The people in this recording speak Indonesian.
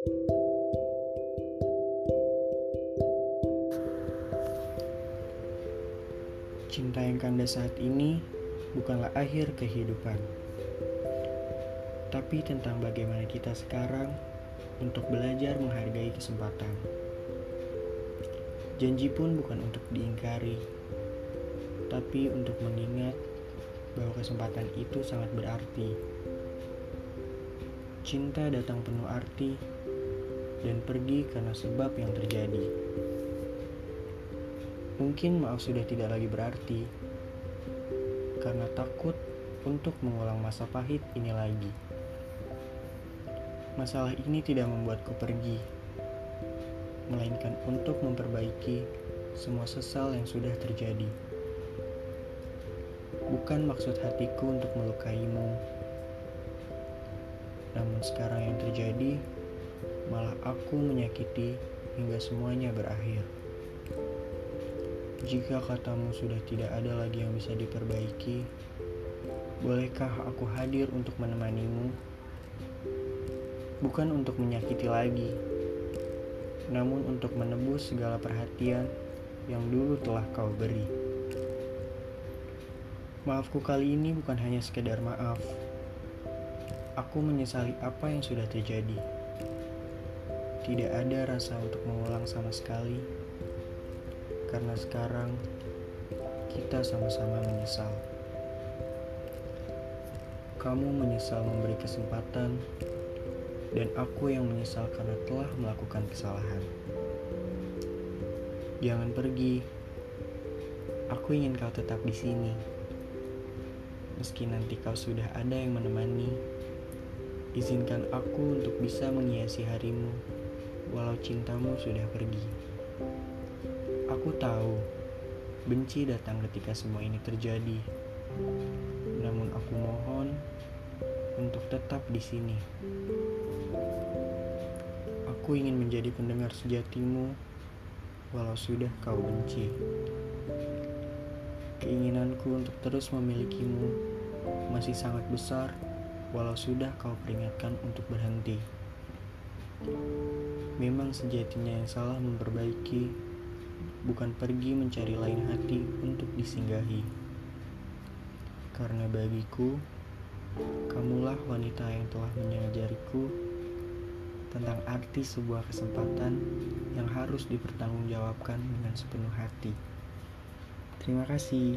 Cinta yang kandas saat ini bukanlah akhir kehidupan, tapi tentang bagaimana kita sekarang untuk belajar menghargai kesempatan. Janji pun bukan untuk diingkari, tapi untuk mengingat bahwa kesempatan itu sangat berarti. Cinta datang penuh arti dan pergi karena sebab yang terjadi. Mungkin maaf sudah tidak lagi berarti karena takut untuk mengulang masa pahit ini lagi. Masalah ini tidak membuatku pergi, melainkan untuk memperbaiki semua sesal yang sudah terjadi. Bukan maksud hatiku untuk melukaimu, namun sekarang yang terjadi malah aku menyakiti hingga semuanya berakhir. Jika katamu sudah tidak ada lagi yang bisa diperbaiki, bolehkah aku hadir untuk menemanimu? Bukan untuk menyakiti lagi, namun untuk menebus segala perhatian yang dulu telah kau beri. Maafku kali ini bukan hanya sekedar maaf. Aku menyesali apa yang sudah terjadi. Tidak ada rasa untuk mengulang sama sekali karena sekarang kita sama-sama menyesal. Kamu menyesal memberi kesempatan, dan aku yang menyesal karena telah melakukan kesalahan. Jangan pergi, aku ingin kau tetap di sini. Meski nanti kau sudah ada yang menemani, izinkan aku untuk bisa menghiasi harimu, walau cintamu sudah pergi. Aku tahu benci datang ketika semua ini terjadi. Namun aku mohon untuk tetap di sini. Aku ingin menjadi pendengar sejatimu walau sudah kau benci. Keinginanku untuk terus memilikimu masih sangat besar walau sudah kau peringatkan untuk berhenti. Memang sejatinya yang salah memperbaiki bukan pergi mencari lain hati untuk disinggahi. Karena bagiku, kamulah wanita yang telah mengajariku tentang arti sebuah kesempatan yang harus dipertanggungjawabkan dengan sepenuh hati. Terima kasih.